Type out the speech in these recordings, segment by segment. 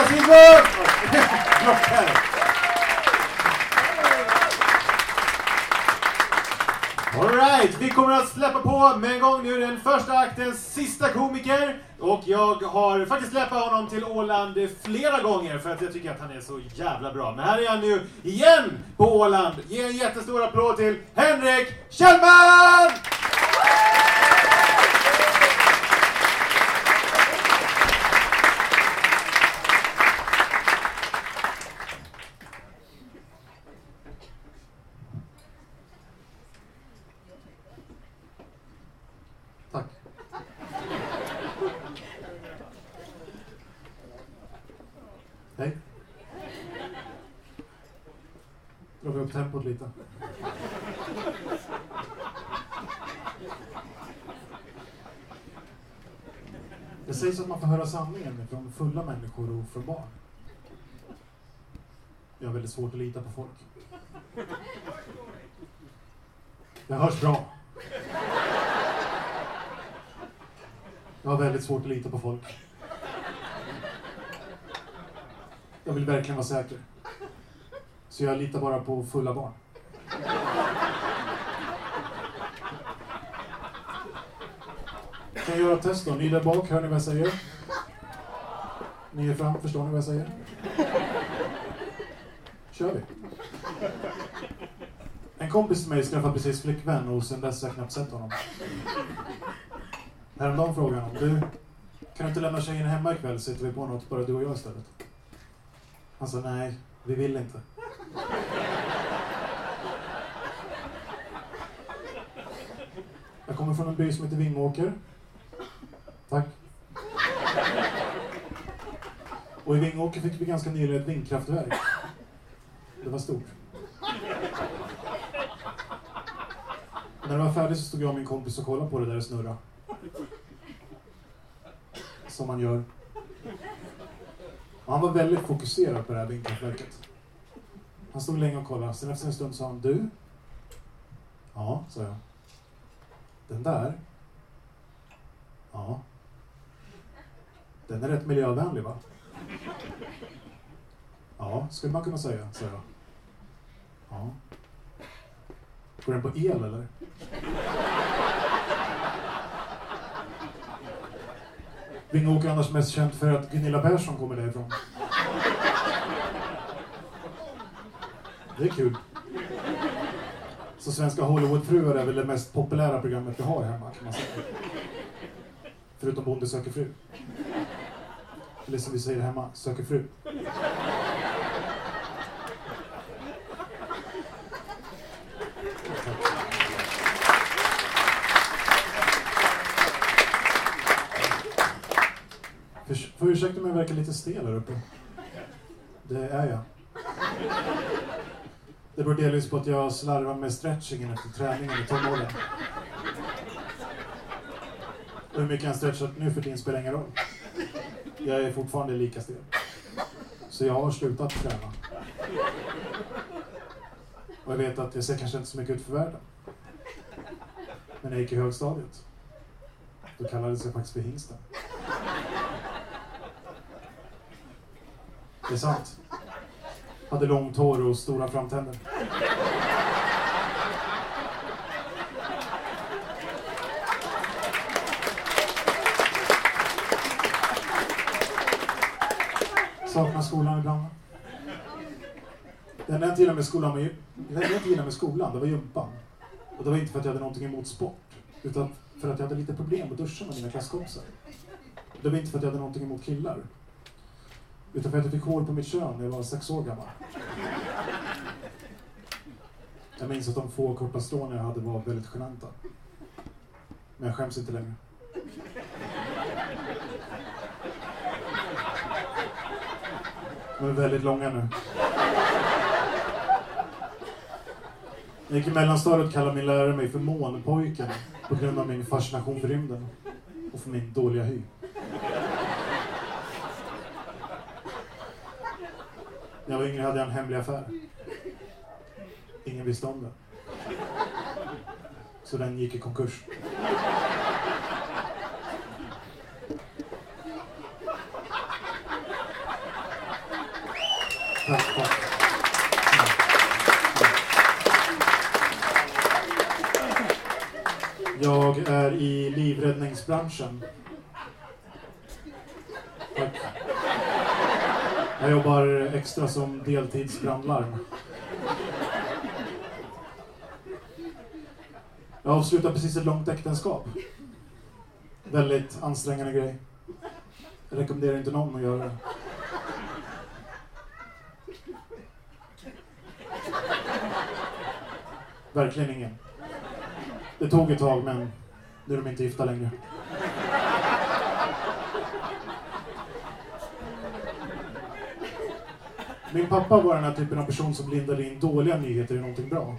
Andreas Alright, vi kommer att släppa på med en gång nu den första aktens sista komiker. Och jag har faktiskt släppt honom till Åland flera gånger för att jag tycker att han är så jävla bra. Men här är han nu igen på Åland. Ge en jättestor applåd till Henrik Kjellman! Tack. Hej bakåt lite. Det sägs att man får höra sanningen från fulla människor och från barn. Jag har väldigt svårt att lita på folk. Det hörs bra. Jag har väldigt svårt att lita på folk. Jag vill verkligen vara säker. Så jag litar bara på fulla barn. Kan jag göra ett test då? Ni där bak, hör ni vad jag säger? Ni är fram, förstår ni vad jag säger? Kör vi. En kompis till mig skaffade precis flickvän och sen dess har jag knappt sett honom. Häromdagen frågade han du, kan du inte lämna tjejen hemma ikväll så sitter vi på något, bara du och jag istället? Han sa nej, vi vill inte. Kommer från en by som heter Vingåker. Tack. Och i Vingåker fick vi ganska nyligen ett vindkraftverk. Det var stort. När det var färdigt så stod jag och min kompis och kollade på det där och snurrade. Som man gör. Och han var väldigt fokuserad på det här vindkraftverket. Han stod länge och kollade. Sen efter en stund sa han, du? Ja, sa jag. Den där? Ja. Den är rätt miljövänlig va? Ja, skulle man kunna säga, sa jag. Ja. Går den på el eller? Vingåker är annars mest känt för att Gunilla Persson kommer därifrån. Det är kul. Så Svenska Hollywoodfruar är väl det mest populära programmet vi har hemma kan man säga. Förutom Bonde söker fru. Eller som vi säger hemma, söker fru. Förs- Får ursäkta om jag verkar lite stel här uppe. Det är jag. Det beror delvis på att jag slarvar med stretchingen efter träningen i tonåren. Och hur mycket jag stretchat nu för tiden spelar ingen roll. Jag är fortfarande lika stel. Så jag har slutat träna. Och jag vet att jag ser kanske inte så mycket ut för världen. Men när jag gick i högstadiet, då kallades jag faktiskt för hingsten. Det är sant. Hade långt hår och stora framtänder. Saknar skolan ibland. Det enda jag inte gillade med skolan var ju, det enda jag inte gillade med skolan, det var gympan. Och det var inte för att jag hade någonting emot sport, utan för att jag hade lite problem att duscha med mina klasskompisar. Det var inte för att jag hade någonting emot killar, utan för att jag fick hår på mitt kön när jag var sex år gammal. Jag minns att de få korta strån jag hade var väldigt genanta. Men jag skäms inte längre. De är väldigt långa nu. När jag gick i mellanstadiet kallade min lärare mig för månpojken på grund av min fascination för rymden och för min dåliga hy. När jag var yngre hade jag en hemlig affär. Ingen visste om den. Så den gick i konkurs. Tack, tack. Jag är i livräddningsbranschen. Tack. Jag jobbar extra som deltidsbrandlarm. Jag avslutade precis ett långt äktenskap. Väldigt ansträngande grej. Jag rekommenderar inte någon att göra det. Verkligen ingen. Det tog ett tag men nu är de inte gifta längre. Min pappa var den här typen av person som lindade in dåliga nyheter i någonting bra.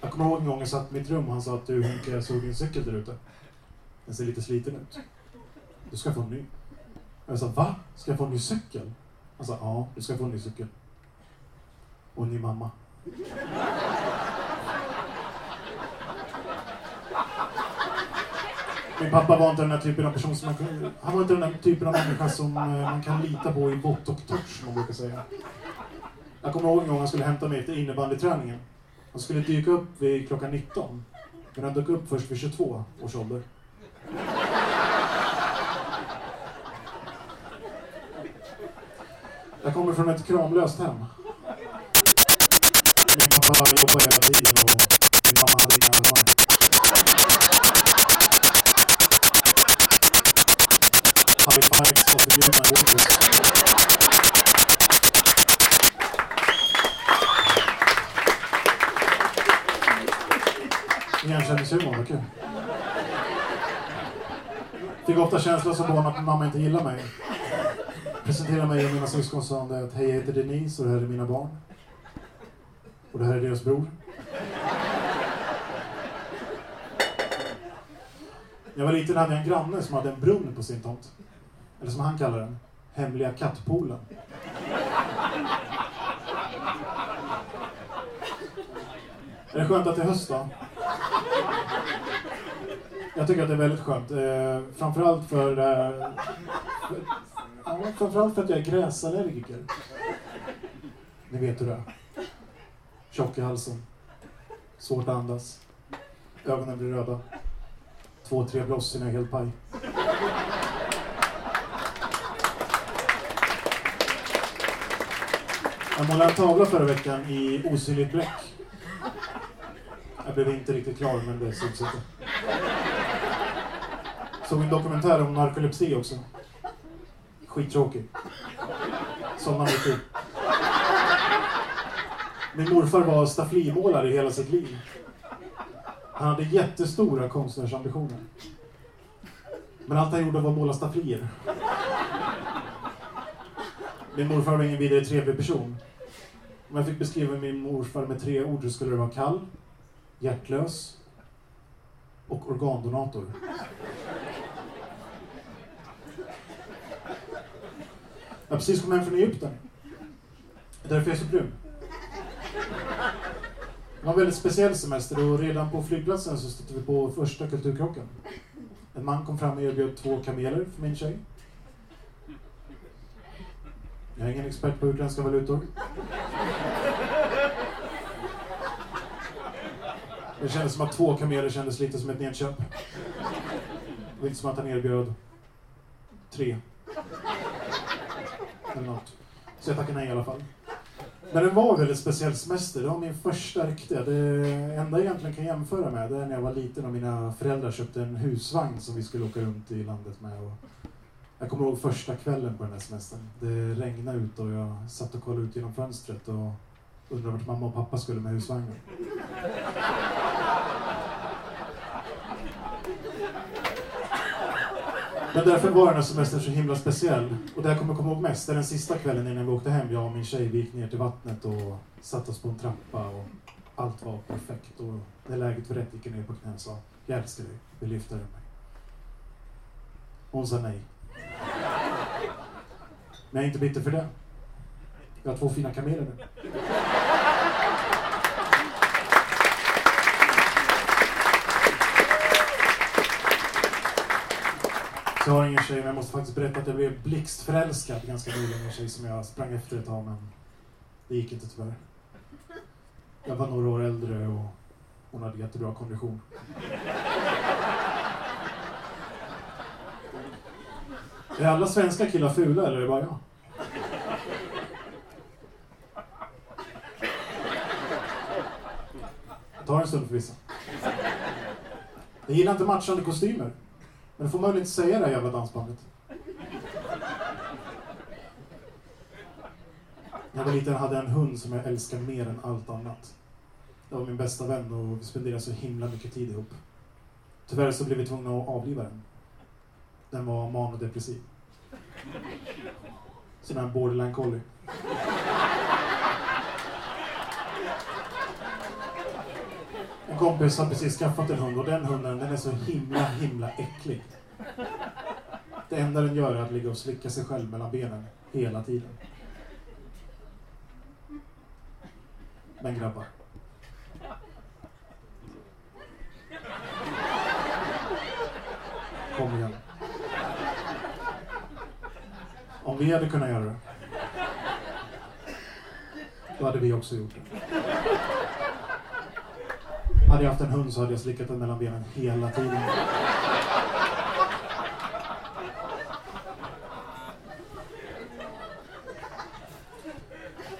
Jag kommer ihåg en gång jag satt i mitt rum och han sa att du Henke, jag såg din cykel där ute. Den ser lite sliten ut. Du ska få en ny. Jag sa, va? Ska jag få en ny cykel? Han sa, ja, du ska få en ny cykel. Och en ny mamma. Min pappa var inte den här typen av person som man kan, Han var inte den här typen av människa som eh, man kan lita på i bott och torrt som man brukar säga. Jag kommer ihåg en gång han skulle hämta mig efter innebandyträningen. Han skulle dyka upp vid klockan 19. Men han dök upp först vid 22 års ålder. Jag kommer från ett kramlöst hem. Min pappa jobbade hela tiden och min mamma hade inga barn. High fives var förbjudna i vårt Igenkänningshumor, vad kul. Fick ofta känslan som barn att mamma inte gillar mig. Presenterade mig och mina syskon och sa att hej jag heter Denise och det här är mina barn. Och det här är deras bror. När jag var liten hade jag en granne som hade en brunn på sin tomt. Eller som han kallar den, Hemliga kattpoolen. Är det skönt att det är höst då? Jag tycker att det är väldigt skönt. Eh, framförallt för... Eh, för ja, framförallt för att jag är gräsallergiker. Ni vet hur det är. Tjock i halsen. Svårt att andas. Ögonen blir röda. Två, tre bloss innan jag är helt paj. Jag målade en tavla förra veckan i osynligt bläck. Jag blev inte riktigt klar, men det syns inte. Såg en dokumentär om narkolepsi också. Skittråkig. Somnade mitt i. Min morfar var stafflimålare i hela sitt liv. Han hade jättestora konstnärsambitioner. Men allt han gjorde var att måla stafflier. Min morfar var ingen vidare trevlig person. Om jag fick beskriva min morfar med tre ord så skulle det vara kall, hjärtlös och organdonator. Jag har precis kommit hem från Egypten. Det är därför jag är så brun. Det var en väldigt speciell semester och redan på flygplatsen så stötte vi på första kulturkrocken. En man kom fram och erbjöd två kameler för min tjej. Jag är ingen expert på utländska valutor. Det kändes som att två kameler kändes lite som ett nedköp. Det var inte som att han erbjöd tre. Eller något. Så jag tackade nej i alla fall. Men det var en väldigt speciell semester. Det var min första riktiga. Det enda jag egentligen kan jämföra med det är när jag var liten och mina föräldrar köpte en husvagn som vi skulle åka runt i landet med. Och jag kommer ihåg första kvällen på den här semestern. Det regnade ut och jag satt och kollade ut genom fönstret och undrade vart mamma och pappa skulle med husvagnen. Men därför var den här semestern så himla speciell. Och det jag kommer komma ihåg mest är den sista kvällen innan vi åkte hem. Jag och min tjej vi gick ner till vattnet och satte oss på en trappa och allt var perfekt. Och när läget var rätt gick jag ner på knä och sa Jag älskar dig, vill lyfta dig mig. Hon sa nej. Men jag är inte bitter för det. Jag har två fina kameler nu. Jag har ingen tjej, men jag måste faktiskt berätta att jag blev blixtförälskad ganska nyligen i en tjej som jag sprang efter ett tag, men Det gick inte tyvärr. Jag var några år äldre och hon hade jättebra kondition. Är alla svenska killar fula eller är det bara jag? Det tar en stund för vissa. Jag gillar inte matchande kostymer. Men då får man väl inte säga det här jävla dansbandet. När jag var liten hade jag en hund som jag älskade mer än allt annat. Det var min bästa vän och vi spenderade så himla mycket tid ihop. Tyvärr så blev vi tvungna att avliva den. Den var manodepressiv. Sån här borderline collie. En kompis har precis skaffat en hund och den hunden den är så himla, himla äcklig. Det enda den gör är att ligga och slicka sig själv mellan benen hela tiden. Men grabbar. Kom igen. Om vi hade kunnat göra det, då hade vi också gjort det. Hade jag haft en hund så hade jag slickat den mellan benen hela tiden.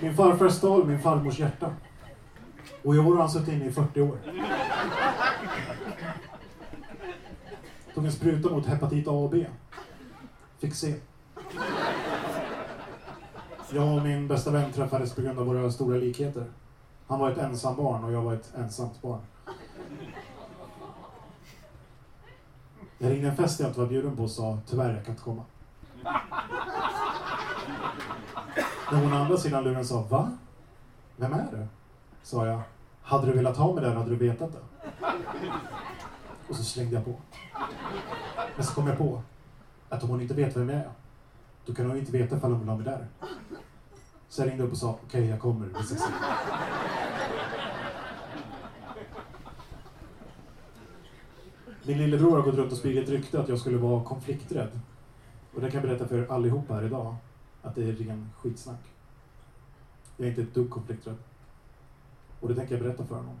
Min farfar stal min farmors hjärta. Och i år har han suttit inne i 40 år. Tog en spruta mot hepatit A och B. Fick se. Jag och min bästa vän träffades på grund av våra stora likheter. Han var ett ensam barn och jag var ett ensamt barn. Jag ringde en fest jag inte var bjuden på och sa tyvärr, jag kan inte komma. När hon andra sidan luren sa va? Vem är det? Sa jag. Hade du velat ha mig där hade du vetat det. Och så slängde jag på. Men så kom jag på att om hon inte vet vem jag är, då kan hon inte veta ifall hon vill ha mig där. Så jag ringde upp och sa okej, okay, jag kommer, vi ses. Min lillebror har gått runt och spridit ett rykte att jag skulle vara konflikträdd. Och det kan jag berätta för er allihopa här idag, att det är ren skitsnack. Jag är inte ett dugg konflikträdd. Och det tänker jag berätta för honom.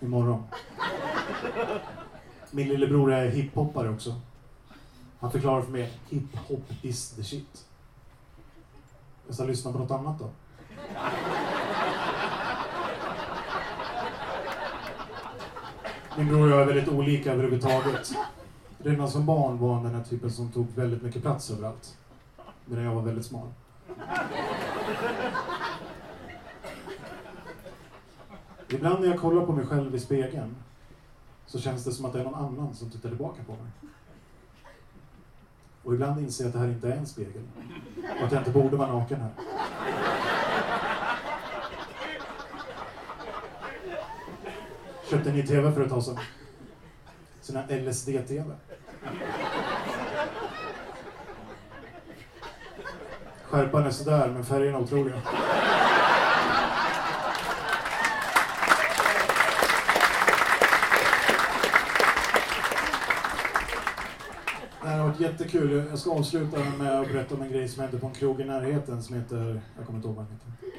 Imorgon. Min lillebror är hiphoppare också. Han förklarar för mig att hiphop is the shit. Jag ska lyssna på något annat då. Min bror och jag är väldigt olika överhuvudtaget. Redan som barn var han den här typen som tog väldigt mycket plats överallt. Medan jag var väldigt smal. Ibland när jag kollar på mig själv i spegeln så känns det som att det är någon annan som tittar tillbaka på mig. Och ibland inser jag att det här inte är en spegel. Och att jag inte borde vara naken här. Köpte en ny TV för ett tag sedan. Sån här LSD-TV. Skärpan är sådär, men färgerna otroliga. Det här har varit jättekul. Jag ska avsluta med att berätta om en grej som hände på en krog i närheten som heter... Jag kommer inte ihåg vad den heter.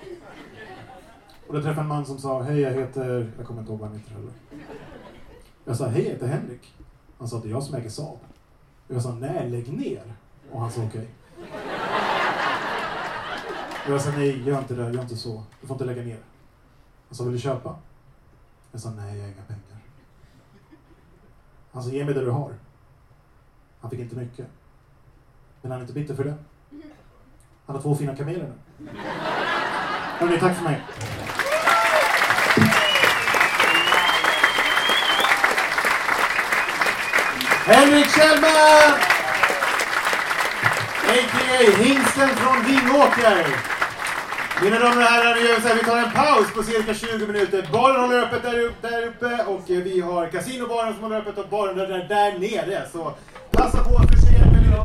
Och då träffade jag en man som sa, hej jag heter... Jag kommer inte ihåg vad han heter heller. Jag sa, hej jag heter Henrik. Han sa, det är jag som äger Saab. Och jag sa, nej lägg ner. Och han sa, okej. Okay. Och jag sa, nej gör inte det, gör inte så. Du får inte lägga ner. Han sa, vill du köpa? Jag sa, nej jag har inga pengar. Han sa, ge mig det du har. Han fick inte mycket. Men han är inte bitter för det. Han har två fina kameler nu. Hörni, tack för mig. Henrik Kjellman! A.k.a. Hingsten från Vingåker. Mina damer och herrar, vi gör så här, vi tar en paus på cirka 20 minuter. Baren håller öppet där uppe, där uppe och eh, vi har kasinobaren som håller öppet och baren där, där nere. Så